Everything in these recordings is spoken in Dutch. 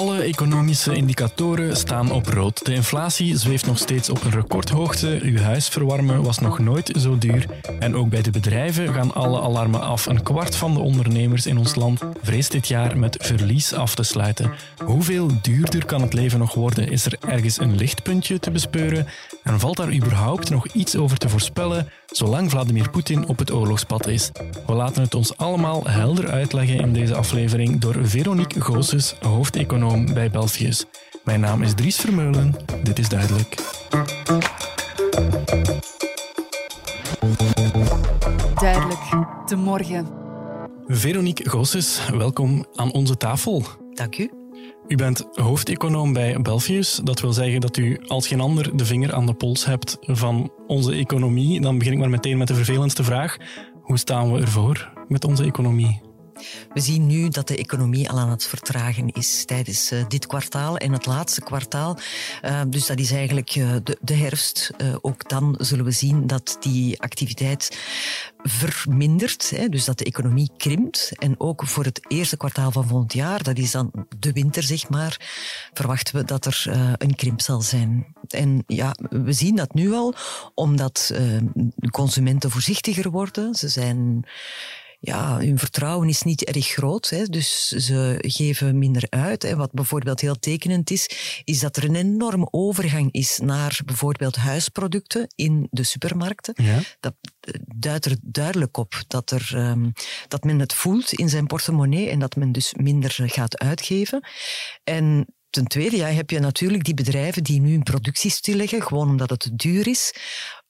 Alle economische indicatoren staan op rood. De inflatie zweeft nog steeds op een recordhoogte. Uw huis verwarmen was nog nooit zo duur. En ook bij de bedrijven gaan alle alarmen af. Een kwart van de ondernemers in ons land vreest dit jaar met verlies af te sluiten. Hoeveel duurder kan het leven nog worden? Is er ergens een lichtpuntje te bespeuren? En valt daar überhaupt nog iets over te voorspellen, zolang Vladimir Poetin op het oorlogspad is? We laten het ons allemaal helder uitleggen in deze aflevering door Veronique Goossens, hoofdeconoom bij Belfius. Mijn naam is Dries Vermeulen, dit is duidelijk. Duidelijk, de morgen. Veronique Goossens, welkom aan onze tafel. Dank u. U bent hoofdeconoom bij Belfius. Dat wil zeggen dat u als geen ander de vinger aan de pols hebt van onze economie. Dan begin ik maar meteen met de vervelendste vraag. Hoe staan we ervoor met onze economie? We zien nu dat de economie al aan het vertragen is tijdens uh, dit kwartaal en het laatste kwartaal. Uh, dus dat is eigenlijk uh, de, de, herfst. ook dan zullen we zien dat die activiteit vermindert. Hè, dus dat de economie krimpt. En ook voor het eerste kwartaal van volgend jaar, dat is dan de winter zeg maar, verwachten we dat er een krimp zal zijn. En ja, we zien dat nu al, omdat consumenten voorzichtiger worden. Ze zijn ja, hun vertrouwen is niet erg groot. Hè, dus ze geven minder uit. Hè. Wat bijvoorbeeld heel tekenend is, is dat er een enorme overgang is naar bijvoorbeeld huisproducten in de supermarkten. Ja. Dat duidt er duidelijk op dat, er, um, dat men het voelt in zijn portemonnee en dat men dus minder gaat uitgeven. En Ten tweede ja, heb je natuurlijk die bedrijven die nu hun productie stilleggen, gewoon omdat het duur is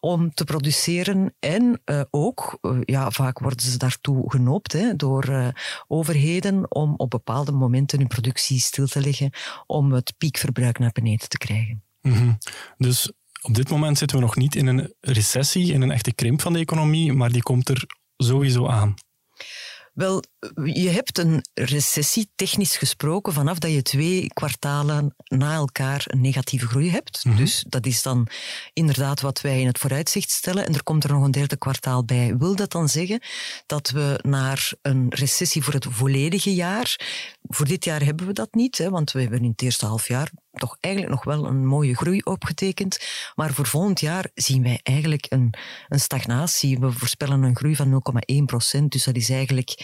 om te produceren. En uh, ook, uh, ja, vaak worden ze daartoe genoopt hè, door uh, overheden om op bepaalde momenten hun productie stil te leggen om het piekverbruik naar beneden te krijgen. -hmm. Dus op dit moment zitten we nog niet in een recessie, in een echte krimp van de economie, maar die komt er sowieso aan. Wel, je hebt een recessie, technisch gesproken, vanaf dat je twee kwartalen na elkaar een negatieve groei hebt. Mm -hmm. Dus dat is dan inderdaad wat wij in het vooruitzicht stellen. En er komt er nog een derde kwartaal bij. Wil dat dan zeggen dat we naar een recessie voor het volledige jaar... Voor dit jaar hebben we dat niet, hè, want we hebben in het eerste half jaar toch eigenlijk nog wel een mooie groei opgetekend. Maar voor volgend jaar zien wij eigenlijk een, een stagnatie. We voorspellen een groei van 0,1 procent. Dus dat is eigenlijk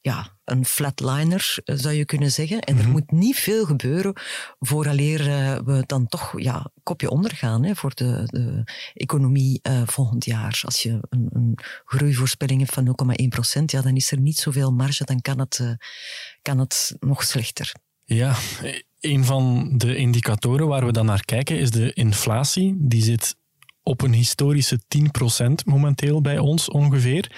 ja, een flatliner, zou je kunnen zeggen. En er mm -hmm. moet niet veel gebeuren vooraleer uh, we dan toch ja, kopje ondergaan hè, voor de, de economie uh, volgend jaar. Als je een, een groeivoorspelling hebt van 0,1 procent, ja, dan is er niet zoveel marge, dan kan het, uh, kan het nog slechter. Ja, een van de indicatoren waar we dan naar kijken is de inflatie. Die zit op een historische 10% momenteel bij ons ongeveer.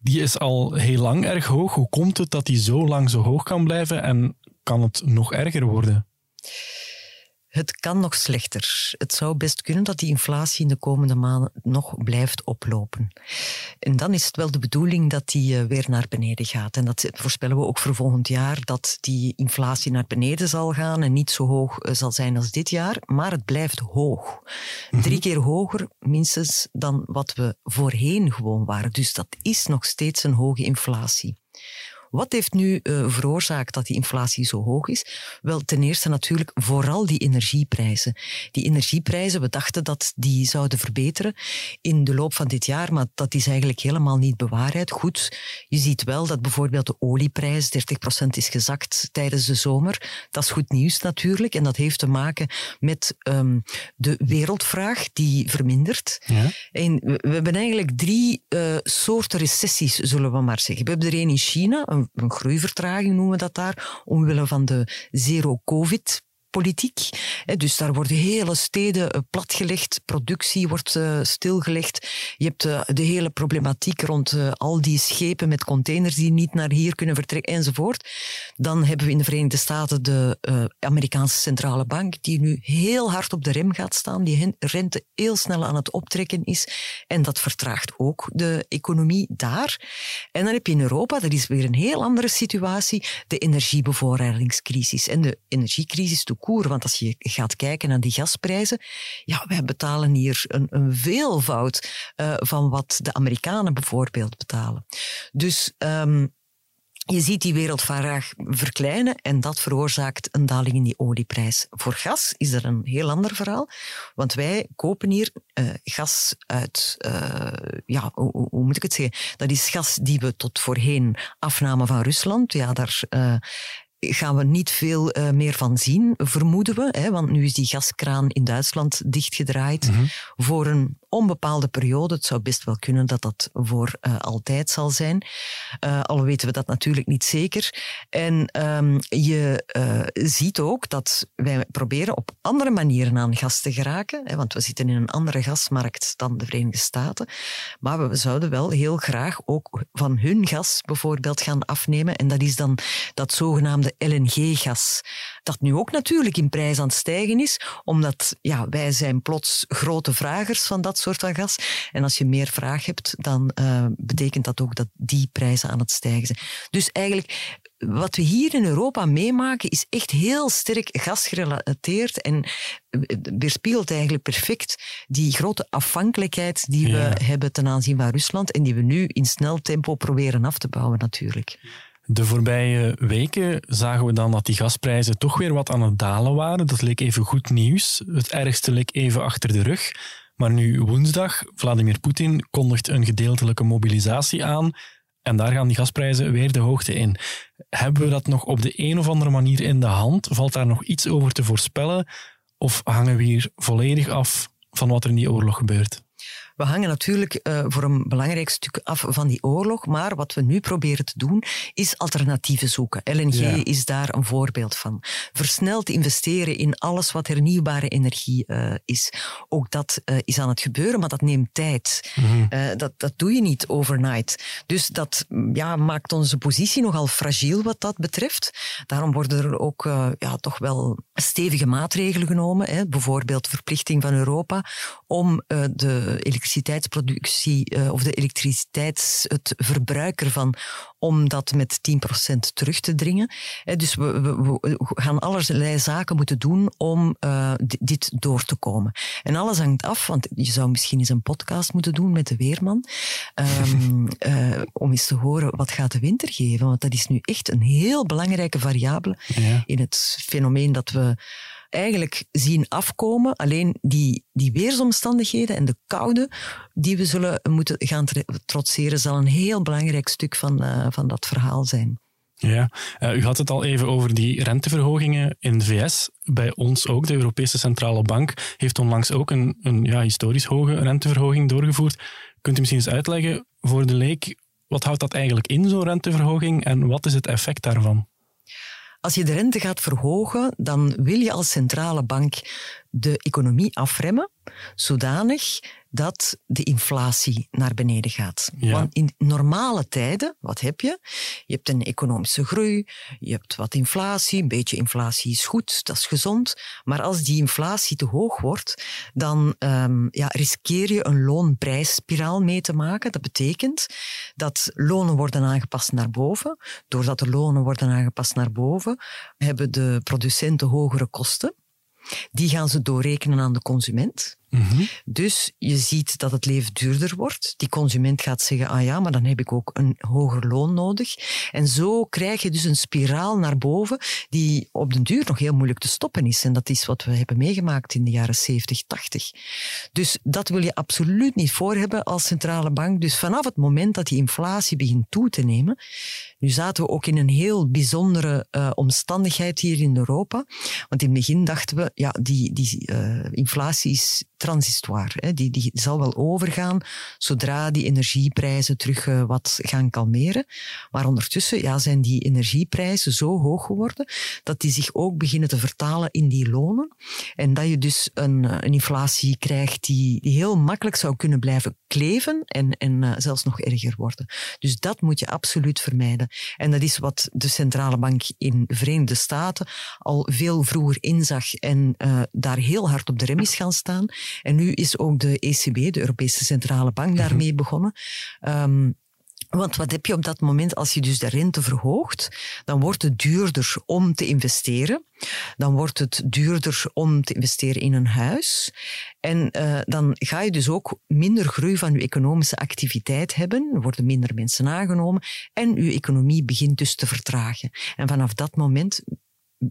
Die is al heel lang erg hoog. Hoe komt het dat die zo lang zo hoog kan blijven en kan het nog erger worden? Het kan nog slechter. Het zou best kunnen dat die inflatie in de komende maanden nog blijft oplopen. En dan is het wel de bedoeling dat die uh, weer naar beneden gaat. En dat voorspellen we ook voor volgend jaar, dat die inflatie naar beneden zal gaan en niet zo hoog uh, zal zijn als dit jaar, maar het blijft hoog. Mm -hmm. Drie keer hoger, minstens, dan wat we voorheen gewoon waren. Dus dat is nog steeds een hoge inflatie. Wat heeft nu uh, veroorzaakt dat die inflatie zo hoog is? Wel, ten eerste natuurlijk vooral die energieprijzen. Die energieprijzen, we dachten dat die zouden verbeteren in de loop van dit jaar, maar dat is eigenlijk helemaal niet bewaarheid. Goed, je ziet wel dat bijvoorbeeld de olieprijs 30% is gezakt tijdens de zomer. Dat is goed nieuws natuurlijk en dat heeft te maken met um, de wereldvraag die vermindert. Ja. En we hebben eigenlijk drie uh, soorten recessies, zullen we maar zeggen. We hebben er één in China, een een groeivertraging noemen we dat daar, omwille van de zero-covid politiek. Dus daar worden hele steden eh, platgelegd, productie wordt uh, stilgelegd. Je hebt uh, de hele problematiek rond al die schepen met containers die niet naar hier kunnen vertrekken enzovoort. Dan hebben we in de Verenigde Staten de Amerikaanse Centrale Bank die nu heel hard op de rem gaat staan, die rente heel snel aan het optrekken is en dat vertraagt ook de economie daar. En dan heb je in Europa, dat is weer een heel andere situatie, de energiebevoorradingscrisis. En de energiecrisis court. Want als je gaat kijken naar die gasprijzen, ja, wij betalen hier een, een veelvoud uh, van wat de Amerikanen bijvoorbeeld betalen. Dus um, je ziet die wereldvraag verkleinen en dat veroorzaakt een daling in die olieprijs. Voor gas is er een heel ander verhaal, want wij kopen hier uh, gas uit, uh, ja, hoe, moet ik het zeggen? Dat is gas die we tot voorheen afnamen van Rusland. Ja, daar gaan we niet veel uh, meer van zien, vermoeden we. Hè, want nu is die gaskraan in Duitsland dichtgedraaid mm -hmm. voor een onbepaalde periode. Het zou best wel kunnen dat dat voor uh, altijd zal zijn. Uh, al weten we dat natuurlijk niet zeker. En um, je ziet ook dat wij proberen op andere manieren aan gas te geraken. Hè, want we zitten in een andere gasmarkt dan de Verenigde Staten. Maar we zouden wel heel graag ook van hun gas bijvoorbeeld gaan afnemen. En dat is dan dat zogenaamde LNG-gas. Dat nu ook natuurlijk in prijs aan het stijgen is, omdat ja, wij zijn plots grote vragers van dat soort van gas. En als je meer vraag hebt, dan uh, betekent dat ook dat die prijzen aan het stijgen zijn. Dus eigenlijk wat we hier in Europa meemaken is echt heel sterk gasgerelateerd en weerspiegelt eigenlijk perfect die grote afhankelijkheid die we ja. hebben ten aanzien van Rusland en die we nu in snel tempo proberen af te bouwen natuurlijk. De voorbije weken zagen we dan dat die gasprijzen toch weer wat aan het dalen waren. Dat leek even goed nieuws. Het ergste leek even achter de rug. Maar nu woensdag, Vladimir Poetin kondigt een gedeeltelijke mobilisatie aan. En daar gaan die gasprijzen weer de hoogte in. Hebben we dat nog op de een of andere manier in de hand? Valt daar nog iets over te voorspellen? Of hangen we hier volledig af van wat er in die oorlog gebeurt? We hangen natuurlijk uh, voor een belangrijk stuk af van die oorlog, maar wat we nu proberen te doen is alternatieven zoeken. LNG ja. is daar een voorbeeld van. Versneld investeren in alles wat hernieuwbare energie uh, is. Ook dat uh, is aan het gebeuren, maar dat neemt tijd. Mm -hmm. dat, dat doe je niet overnight. Dus dat ja, maakt onze positie nogal fragiel wat dat betreft. Daarom worden er ook ja, toch wel stevige maatregelen genomen. Hè. Bijvoorbeeld verplichting van Europa om de elektriciteitsproductie uh, of de elektriciteits, het verbruik ervan, om dat met 10% terug te dringen. Dus we, we, we, gaan allerlei zaken moeten doen om uh, dit door te komen. En alles hangt af, want je zou misschien eens een podcast moeten doen met de weerman, um, om eens te horen wat gaat de winter geven. Want dat is nu echt een heel belangrijke variabele ja. in het fenomeen dat we eigenlijk zien afkomen. Alleen die, die weersomstandigheden en de koude die we zullen moeten gaan trotseren, zal een heel belangrijk stuk van, uh, van dat verhaal zijn. Ja, uh, u had het al even over die renteverhogingen in de VS. Bij ons ook, de Europese Centrale Bank heeft onlangs ook een, een ja, historisch hoge renteverhoging doorgevoerd. Kunt u misschien eens uitleggen voor de leek, wat houdt dat eigenlijk in, zo'n renteverhoging, en wat is het effect daarvan? Als je de rente gaat verhogen, dan wil je als centrale bank de economie afremmen, zodanig dat de inflatie naar beneden gaat. Ja. Want in normale tijden, wat heb je? Je hebt een economische groei, je hebt wat inflatie, een beetje inflatie is goed, dat is gezond. Maar als die inflatie te hoog wordt, dan um, ja, riskeer je een loonprijsspiraal mee te maken. Dat betekent dat lonen worden aangepast naar boven. Doordat de lonen worden aangepast naar boven, hebben de producenten hogere kosten. Die gaan ze doorrekenen aan de consument. Mm-hmm. Dus je ziet dat het leven duurder wordt. Die consument gaat zeggen, ah ja, maar dan heb ik ook een hoger loon nodig. En zo krijg je dus een spiraal naar boven die op den duur nog heel moeilijk te stoppen is. En dat is wat we hebben meegemaakt in de jaren 70, 80. Dus dat wil je absoluut niet voor hebben als centrale bank. Dus vanaf het moment dat die inflatie begint toe te nemen, nu zaten we ook in een heel bijzondere uh, omstandigheid hier in Europa. Want in het begin dachten we, ja, die, die uh, inflatie is transitoire. Hè. Die, die zal wel overgaan zodra die energieprijzen terug uh, wat gaan kalmeren. Maar ondertussen ja, zijn die energieprijzen zo hoog geworden dat die zich ook beginnen te vertalen in die lonen. En dat je dus een, een inflatie krijgt die, heel makkelijk zou kunnen blijven kleven en, en uh, zelfs nog erger worden. Dus dat moet je absoluut vermijden. En dat is wat de centrale bank in de Verenigde Staten al veel vroeger inzag en daar heel hard op de rem is gaan staan. En nu is ook de ECB, de Europese Centrale Bank, daarmee begonnen. Um, Want wat heb je op dat moment als je dus de rente verhoogt? Dan wordt het duurder om te investeren. Dan wordt het duurder om te investeren in een huis. En uh, dan ga je dus ook minder groei van je economische activiteit hebben. Er worden minder mensen aangenomen. En je economie begint dus te vertragen. En vanaf dat moment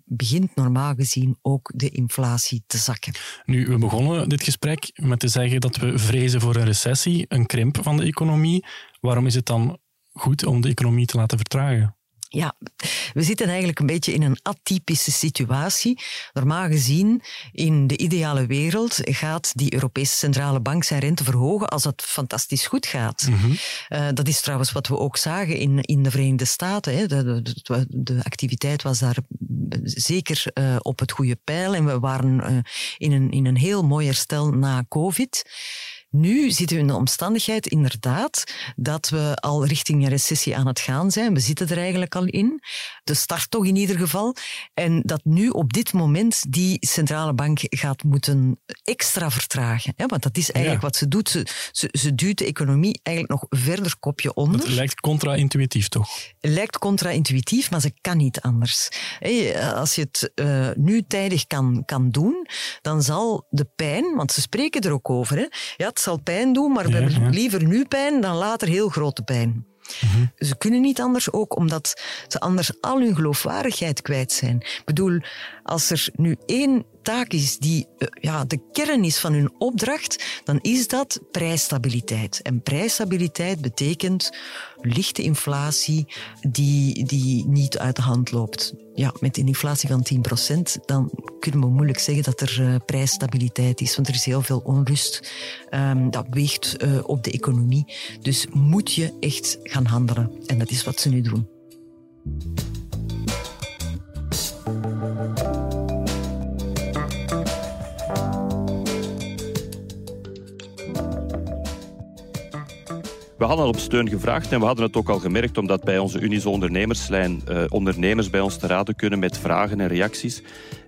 begint normaal gezien ook de inflatie te zakken. Nu, we begonnen dit gesprek met te zeggen dat we vrezen voor een recessie, een krimp van de economie. Waarom is het dan goed om de economie te laten vertragen? Ja, we zitten eigenlijk een beetje in een atypische situatie. Normaal gezien, in de ideale wereld, gaat die Europese Centrale Bank zijn rente verhogen als het fantastisch goed gaat. Mhm. Eh, dat is trouwens wat we ook zagen in, in de Verenigde Staten. Hè. De, de, de, activiteit was daar zeker uh, op het goede pijl en we waren uh, in, een, in een heel mooi herstel na COVID. Nu zitten we in de omstandigheid inderdaad dat we al richting een recessie aan het gaan zijn. We zitten er eigenlijk al in. De start toch in ieder geval. En dat nu op dit moment die centrale bank gaat moeten extra vertragen. Want dat is eigenlijk wat ze doet. Ze, ze, ze, duwt de economie eigenlijk nog verder kopje onder. Het lijkt contra-intuïtief toch? Het lijkt contra-intuïtief, maar ze kan niet anders. Als je het uh, nu tijdig kan, kan doen, dan zal de pijn, want ze spreken er ook over, hè? Ja, zal pijn doen, maar we hebben liever nu pijn dan later heel grote pijn. Mhm. Ze kunnen niet anders, ook omdat ze anders al hun geloofwaardigheid kwijt zijn. Ik bedoel, als er nu één taak is die eh, ja, de kern is van hun opdracht, dan is dat prijsstabiliteit. En prijsstabiliteit betekent lichte inflatie die, die niet uit de hand loopt. Ja, met een inflatie van 10%, dan kunnen we moeilijk zeggen dat er uh, prijsstabiliteit is, want er is heel veel onrust. Um, dat weegt uh, op de economie. Dus moet je echt gaan handelen. En dat is wat ze nu doen. We hadden al op steun gevraagd en we hadden het ook al gemerkt omdat bij onze Unizo ondernemerslijn uh, ondernemers bij ons te raden kunnen met vragen en reacties.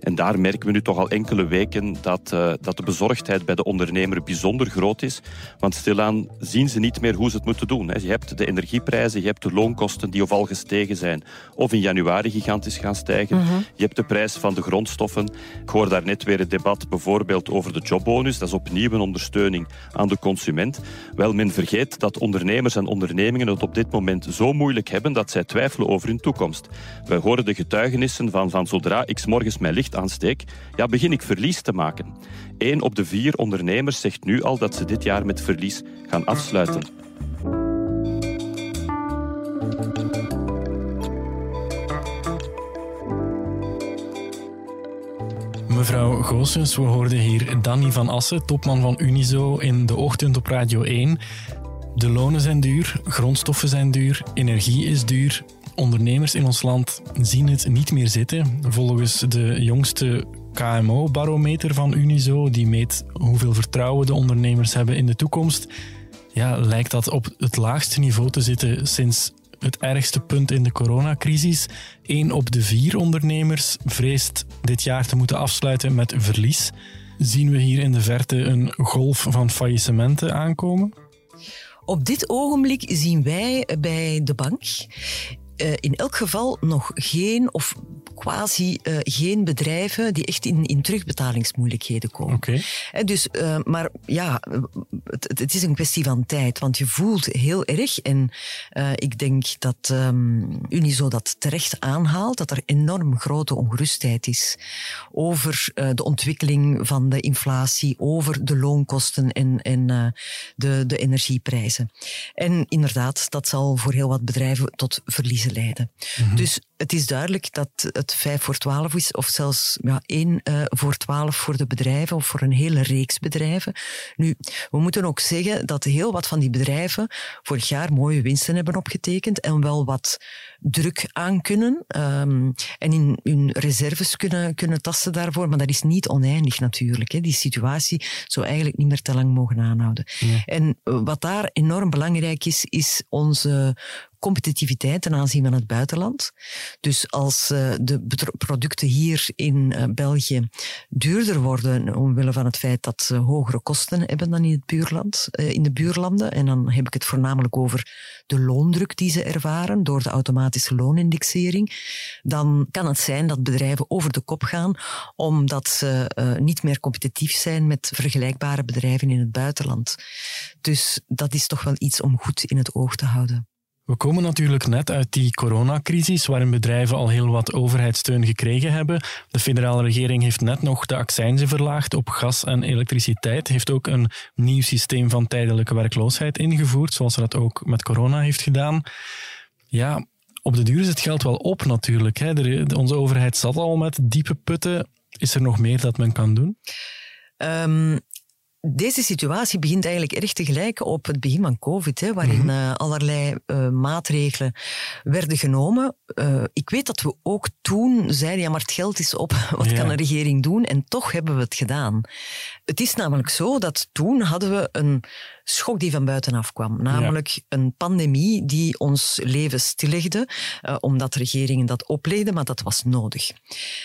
En daar merken we nu toch al enkele weken dat, uh, dat de bezorgdheid bij de ondernemer bijzonder groot is. Want stilaan zien ze niet meer hoe ze het moeten doen. Hè. Je hebt de energieprijzen, je hebt de loonkosten die of al gestegen zijn of in januari gigantisch gaan stijgen. Mhm. Je hebt de prijs van de grondstoffen. Ik hoor daar net weer het debat bijvoorbeeld over de jobbonus. Dat is opnieuw een ondersteuning aan de consument. Wel, men vergeet dat ondernemers en ondernemingen het op dit moment zo moeilijk hebben dat zij twijfelen over hun toekomst. We horen de getuigenissen van, van zodra ik morgens mijn licht aansteek, ja, begin ik verlies te maken. Eén op de vier ondernemers zegt nu al dat ze dit jaar met verlies gaan afsluiten. Mevrouw Goossens, we hoorden hier Danny van Assen, topman van Unizo, in de ochtend op Radio 1. De lonen zijn duur, grondstoffen zijn duur, energie is duur. Ondernemers in ons land zien het niet meer zitten. Volgens de jongste KMO-barometer van Unizo, die meet hoeveel vertrouwen de ondernemers hebben in de toekomst, ja, lijkt dat op het laagste niveau te zitten sinds het ergste punt in de coronacrisis. Eén op de vier ondernemers vreest dit jaar te moeten afsluiten met verlies. Zien we hier in de verte een golf van faillissementen aankomen? Op dit ogenblik zien wij bij de bank in elk geval nog geen of quasi uh, geen bedrijven die echt in, in terugbetalingsmoeilijkheden komen. Okay. dus, uh, maar ja, het, het, is een kwestie van tijd, want je voelt heel erg, en uh, ik denk dat um, Unizo dat terecht aanhaalt, dat er enorm grote ongerustheid is over de ontwikkeling van de inflatie, over de loonkosten en, en de, de energieprijzen. En inderdaad, dat zal voor heel wat bedrijven tot verliezen leiden. Mm -hmm. Dus het is duidelijk dat het 5 voor 12 is, of zelfs ja, 1 uh, voor 12 voor de bedrijven, of voor een hele reeks bedrijven. Nu, we moeten ook zeggen dat heel wat van die bedrijven vorig jaar mooie winsten hebben opgetekend en wel wat druk aan kunnen um, en in hun reserves kunnen, kunnen tasten daarvoor. Maar dat is niet oneindig natuurlijk. Hè. Die situatie zou eigenlijk niet meer te lang mogen aanhouden. Ja. En wat daar enorm belangrijk is, is onze competitiviteit ten aanzien van het buitenland. Dus als uh, de producten hier in uh, België duurder worden, omwille van het feit dat ze hogere kosten hebben dan in het buurland, uh, in de buurlanden, en dan heb ik het voornamelijk over de loondruk die ze ervaren door de automatische loonindexering, dan kan het zijn dat bedrijven over de kop gaan omdat ze niet meer competitief zijn met vergelijkbare bedrijven in het buitenland. Dus dat is toch wel iets om goed in het oog te houden. We komen natuurlijk net uit die coronacrisis, waarin bedrijven al heel wat overheidssteun gekregen hebben. De federale regering heeft net nog de accijnzen verlaagd op gas en elektriciteit, heeft ook een nieuw systeem van tijdelijke werkloosheid ingevoerd, zoals ze dat ook met corona heeft gedaan. Ja, op de duur is het geld wel op natuurlijk. Hè. onze overheid zat al met diepe putten. Is er nog meer dat men kan doen? Um, deze situatie begint eigenlijk erg tegelijk op het begin van COVID, hè, waarin mm allerlei uh, maatregelen werden genomen. Uh, ik weet dat we ook toen zeiden, ja, maar het geld is op, wat kan een regering doen? En toch hebben we het gedaan. Het is namelijk zo dat toen hadden we een schok die van buitenaf kwam. Namelijk een pandemie die ons leven stillegde, uh, omdat regeringen dat oplegden, maar dat was nodig.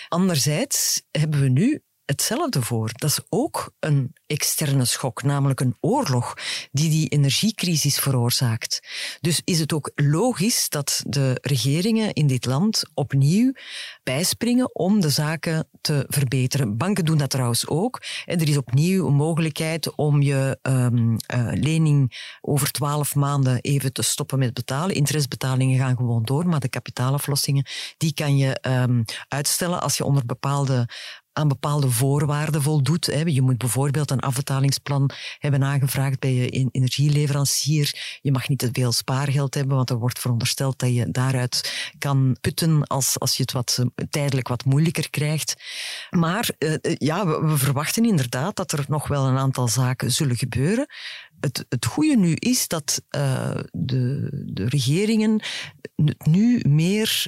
Anderzijds hebben we nu hetzelfde voor. Dat is ook een externe schok, namelijk een oorlog die die energiecrisis veroorzaakt. Dus is het ook logisch dat de regeringen in dit land opnieuw bijspringen om de zaken te verbeteren. Banken doen dat trouwens ook. En er is opnieuw een mogelijkheid om je um, uh, lening over twaalf maanden even te stoppen met betalen. Interestbetalingen gaan gewoon door, maar de kapitaalaflossingen die kan je um, uitstellen als je onder bepaalde aan bepaalde voorwaarden voldoet. Je moet bijvoorbeeld een afbetalingsplan hebben aangevraagd bij je energieleverancier. Je mag niet te veel spaargeld hebben, want er wordt verondersteld dat je daaruit kan putten als, als je het wat, eh, tijdelijk wat moeilijker krijgt. Maar uh, ja, we, verwachten inderdaad dat er nog wel een aantal zaken zullen gebeuren. Het, het goede nu is dat de, de regeringen het nu meer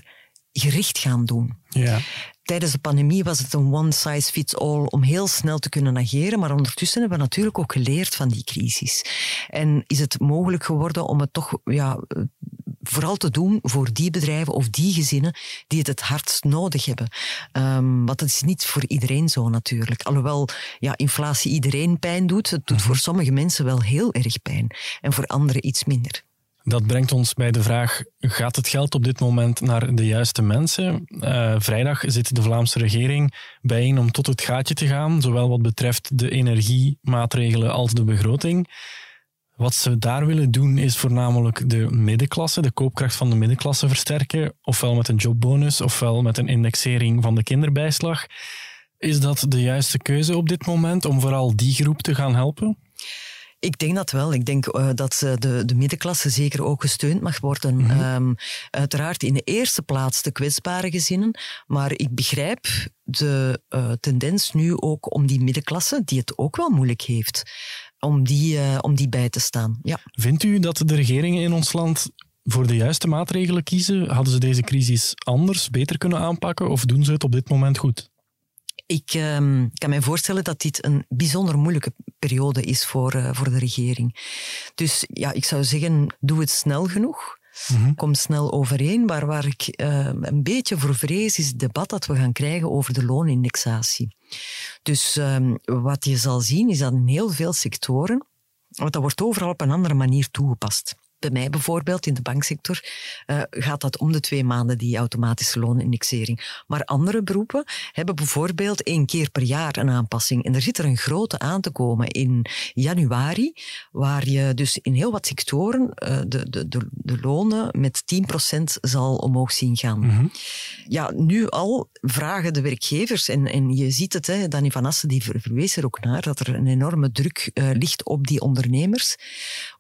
gericht gaan doen. Ja. Tijdens de pandemie was het een one size fits all om heel snel te kunnen ageren, maar ondertussen hebben we natuurlijk ook geleerd van die crisis. En is het mogelijk geworden om het toch ja, vooral te doen voor die bedrijven of die gezinnen die het het hardst nodig hebben. Um, want dat is niet voor iedereen zo natuurlijk. Alhoewel ja, inflatie iedereen pijn doet, het doet mhm. voor sommige mensen wel heel erg pijn en voor anderen iets minder. Dat brengt ons bij de vraag: gaat het geld op dit moment naar de juiste mensen? Uh, vrijdag zit de Vlaamse regering bijeen om tot het gaatje te gaan, zowel wat betreft de energiemaatregelen als de begroting. Wat ze daar willen doen is voornamelijk de middenklasse, de koopkracht van de middenklasse versterken, ofwel met een jobbonus, ofwel met een indexering van de kinderbijslag. Is dat de juiste keuze op dit moment om vooral die groep te gaan helpen? Ik denk dat wel. Ik denk uh, dat de, de middenklasse zeker ook gesteund mag worden. Mm -hmm. um, uiteraard in de eerste plaats de kwetsbare gezinnen. Maar ik begrijp de uh, tendens nu ook om die middenklasse, die het ook wel moeilijk heeft, om die, uh, om die bij te staan. Ja. Vindt u dat de regeringen in ons land voor de juiste maatregelen kiezen? Hadden ze deze crisis anders, beter kunnen aanpakken of doen ze het op dit moment goed? Ik um, kan mij voorstellen dat dit een bijzonder moeilijke periode is voor, uh, voor de regering. Dus ja, ik zou zeggen, doe het snel genoeg. Mm-hmm. Kom snel overeen. Maar waar ik uh, een beetje voor vrees, is het debat dat we gaan krijgen over de loonindexatie. Dus um, wat je zal zien, is dat in heel veel sectoren, want dat wordt overal op een andere manier toegepast bij mij bijvoorbeeld in de banksector uh, gaat dat om de twee maanden, die automatische loonindexering. Maar andere beroepen hebben bijvoorbeeld één keer per jaar een aanpassing. En er zit er een grote aan te komen in januari, waar je dus in heel wat sectoren uh, de, de, de, de, lonen met 10% zal omhoog zien gaan. Mm-hmm. Ja, nu al vragen de werkgevers, en, en je ziet het, hè, Danny Van Assen die verwees er ook naar, dat er een enorme druk uh, ligt op die ondernemers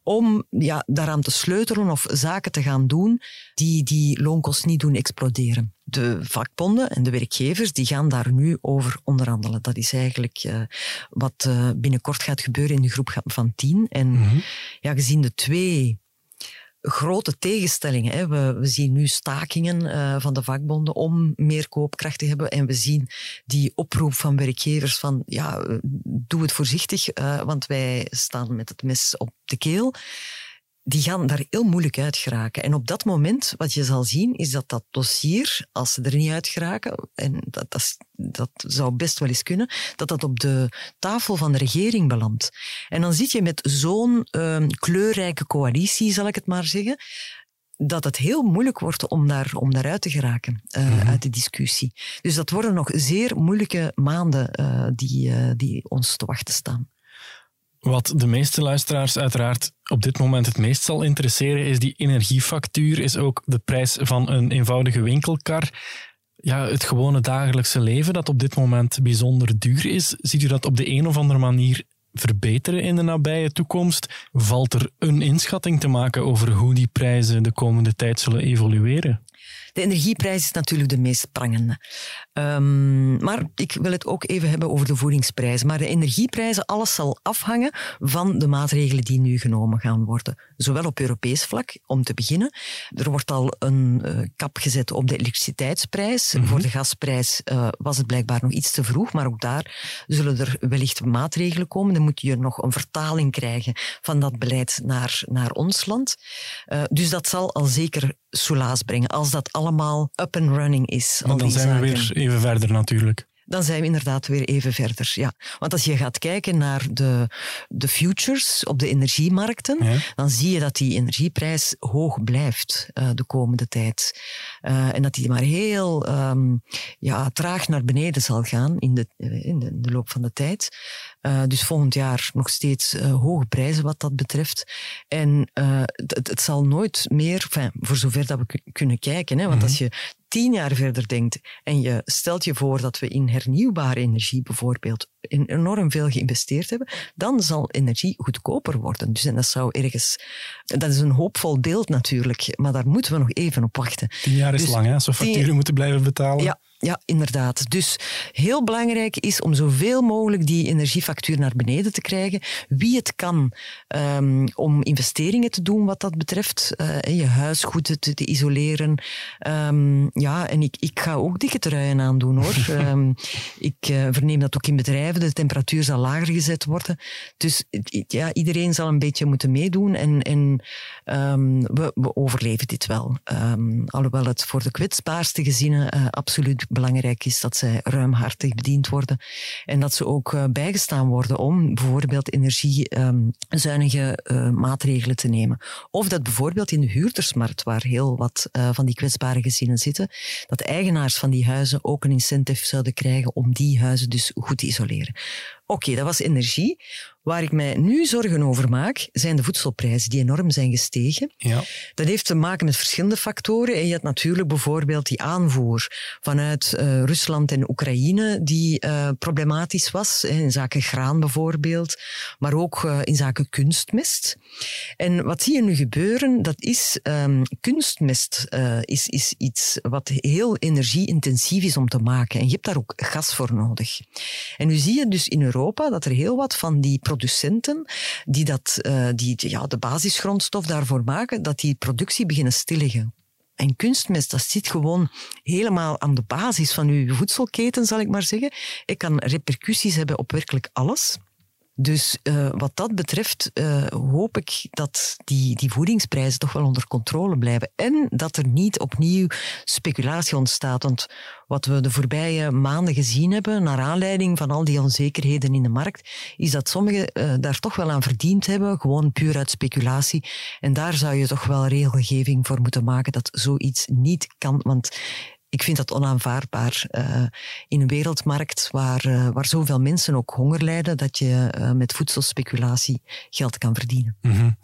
om ja, daaraan te sleutelen of zaken te gaan doen die die loonkosten niet doen exploderen. De vakbonden en de werkgevers die gaan daar nu over onderhandelen. Dat is eigenlijk uh, wat uh, binnenkort gaat gebeuren in de groep van tien. En mm -hmm. ja, gezien de twee grote tegenstellingen. Hè. We, we, zien nu stakingen uh, van de vakbonden om meer koopkracht te hebben. En we zien die oproep van werkgevers van ja, doe het voorzichtig, uh, want wij staan met het mes op de keel. Die gaan daar heel moeilijk uit geraken. En op dat moment, wat je zal zien, is dat dat dossier, als ze er niet uit geraken, en dat, dat, dat zou best wel eens kunnen, dat dat op de tafel van de regering belandt. En dan zit je met zo'n uh, kleurrijke coalitie, zal ik het maar zeggen, dat het heel moeilijk wordt om, daar, om daaruit te geraken uh, uit de discussie. Dus dat worden nog zeer moeilijke maanden uh, die, uh, die ons te wachten staan. Wat de meeste luisteraars uiteraard op dit moment het meest zal interesseren, is die energiefactuur, is ook de prijs van een eenvoudige winkelkar. Ja, het gewone dagelijkse leven dat op dit moment bijzonder duur is. Ziet u dat op de een of andere manier verbeteren in de nabije toekomst? Valt er een inschatting te maken over hoe die prijzen de komende tijd zullen evolueren? De energieprijs is natuurlijk de meest prangende. Um, maar ik wil het ook even hebben over de voedingsprijzen. Maar de energieprijzen, alles zal afhangen van de maatregelen die nu genomen gaan worden. Zowel op Europees vlak, om te beginnen. Er wordt al een uh, kap gezet op de elektriciteitsprijs. Mm -hmm. Voor de gasprijs uh, was het blijkbaar nog iets te vroeg, maar ook daar zullen er wellicht maatregelen komen. Dan moet je nog een vertaling krijgen van dat beleid naar, naar ons land. Uh, dus dat zal al zeker soelaas brengen, als dat allemaal up and running is. Maar dan zijn zaken. we weer even verder natuurlijk. Dan zijn we inderdaad weer even verder. Ja. Want als je gaat kijken naar de, de futures op de energiemarkten, ja. dan zie je dat die energieprijs hoog blijft uh, de komende tijd. Uh, en dat die maar heel um, ja, traag naar beneden zal gaan in de, in de, in de loop van de tijd. Uh, dus volgend jaar nog steeds uh, hoge prijzen wat dat betreft. En uh, het, het, zal nooit meer, enfin, voor zover dat we kunnen kijken, hè, want mm -hmm. als je tien jaar verder denkt en je stelt je voor dat we in hernieuwbare energie bijvoorbeeld enorm veel geïnvesteerd hebben, dan zal energie goedkoper worden. Dus en dat zou ergens, dat is een hoopvol beeld natuurlijk, maar daar moeten we nog even op wachten. Tien jaar is dus lang, hè? Zo facturen tien... moeten blijven betalen. Ja, ja, inderdaad. Dus heel belangrijk is om zoveel mogelijk die energiefactuur naar beneden te krijgen. Wie het kan um, om investeringen te doen wat dat betreft, uh, je huis goed te, te isoleren. Um, ja, en ik, ik ga ook dikke truien aandoen hoor. um, ik uh, verneem dat ook in bedrijven. De temperatuur zal lager gezet worden. Dus ja, iedereen zal een beetje moeten meedoen en, en we, we overleven dit wel. alhoewel het voor de kwetsbaarste gezinnen uh, absoluut belangrijk is dat zij ruimhartig bediend worden en dat ze ook uh, bijgestaan worden om bijvoorbeeld energiezuinige um, uh, maatregelen te nemen. Of dat bijvoorbeeld in de huurdersmarkt, waar heel wat uh, van die kwetsbare gezinnen zitten, dat eigenaars van die huizen ook een incentive zouden krijgen om die huizen dus goed te isoleren. Oké, okay, dat was energie. Waar ik mij nu zorgen over maak, zijn de voedselprijzen die enorm zijn gestegen. Ja. Dat heeft te maken met verschillende factoren. En je hebt natuurlijk bijvoorbeeld die aanvoer vanuit uh, Rusland en Oekraïne, die uh, problematisch was, in zaken graan bijvoorbeeld, maar ook uh, in zaken kunstmest. En wat zie je nu gebeuren? Dat is um, kunstmest is, is iets wat heel energieintensief is om te maken. En je hebt daar ook gas voor nodig. En nu zie je dus in Europa dat er heel wat van die producenten die, dat, uh, die ja, de basisgrondstof daarvoor maken, dat die productie beginnen stilliggen. En kunstmest, dat zit gewoon helemaal aan de basis van uw voedselketen, zal ik maar zeggen. Het kan repercussies hebben op werkelijk alles. Dus uh, wat dat betreft uh, hoop ik dat die, die voedingsprijzen toch wel onder controle blijven. En dat er niet opnieuw speculatie ontstaat. Want wat we de voorbije maanden gezien hebben, naar aanleiding van al die onzekerheden in de markt, is dat sommigen uh, daar toch wel aan verdiend hebben, gewoon puur uit speculatie. En daar zou je toch wel regelgeving voor moeten maken dat zoiets niet kan. Want ik vind dat onaanvaardbaar. Uh, in een wereldmarkt waar, uh, waar zoveel mensen ook honger lijden, dat je uh, met voedselspeculatie geld kan verdienen. -hmm.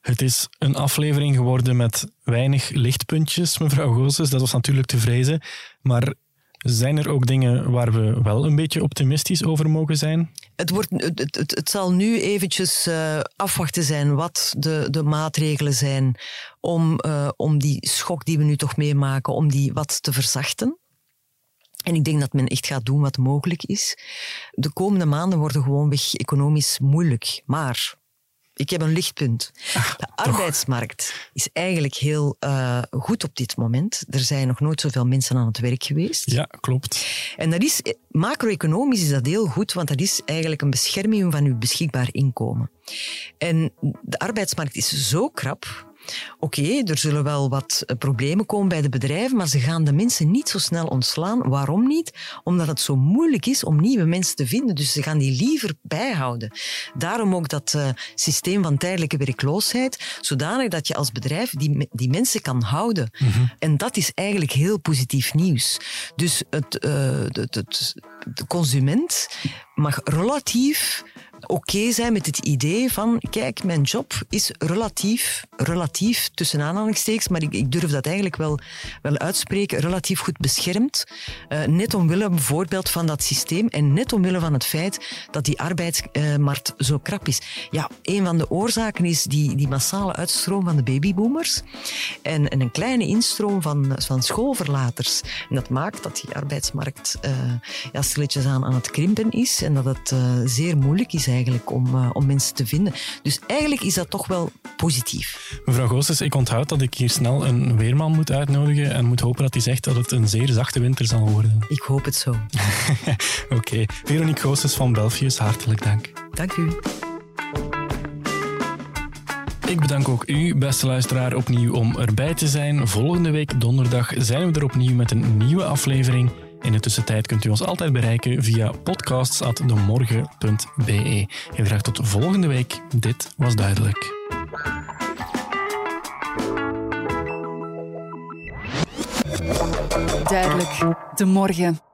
Het is een aflevering geworden met weinig lichtpuntjes, mevrouw Goossens. Dat was natuurlijk te vrezen. Maar zijn er ook dingen waar we wel een beetje optimistisch over mogen zijn? Het, wordt, het, het, zal nu eventjes uh, afwachten zijn wat de, de maatregelen zijn om, uh, om die schok die we nu toch meemaken, om die wat te verzachten. En ik denk dat men echt gaat doen wat mogelijk is. De komende maanden worden gewoonweg economisch moeilijk. Maar Ik heb een lichtpunt. Ah, de arbeidsmarkt is eigenlijk heel uh, goed op dit moment. Er zijn nog nooit zoveel mensen aan het werk geweest. Ja, klopt. En dat is, macro-economisch is dat heel goed, want dat is eigenlijk een bescherming van uw beschikbaar inkomen. En de arbeidsmarkt is zo krap Oké, er zullen wel wat eh, problemen komen bij de bedrijven, maar ze gaan de mensen niet zo snel ontslaan. Waarom niet? Omdat het zo moeilijk is om nieuwe mensen te vinden. Dus ze gaan die liever bijhouden. Daarom ook dat uh, systeem van tijdelijke werkloosheid, zodanig dat je als bedrijf die, die mensen kan houden. Mm -hmm. En dat is eigenlijk heel positief nieuws. Dus het, uh, het, het, de consument mag relatief oké zijn met het idee van, kijk, mijn job is relatief, relatief tussen aanhalingstekens, maar ik, ik durf dat eigenlijk wel, wel uitspreken, relatief goed beschermd. Uh, net omwille bijvoorbeeld van dat systeem en net omwille van het feit dat die arbeidsmarkt uh, zo krap is. Ja, een van de oorzaken is die, die massale uitstroom van de babyboomers en, en een kleine instroom van, van schoolverlaters. En dat maakt dat die arbeidsmarkt uh, ja, stilletjes aan, aan het krimpen is en dat het zeer moeilijk is eigenlijk om, uh, om mensen te vinden. Dus eigenlijk is dat toch wel positief. Mevrouw Goossens, ik onthoud dat ik hier snel een weerman moet uitnodigen en moet hopen dat hij zegt dat het een zeer zachte winter zal worden. Ik hoop het zo. Oké. Okay. Veronique Goossens van Belfius, hartelijk dank. Dank u. Ik bedank ook u, beste luisteraar, opnieuw om erbij te zijn. Volgende week donderdag zijn we er opnieuw met een nieuwe aflevering. In de tussentijd kunt u ons altijd bereiken via podcasts.demorgen.be. Heel graag tot volgende week. Dit was duidelijk. Duidelijk, de morgen.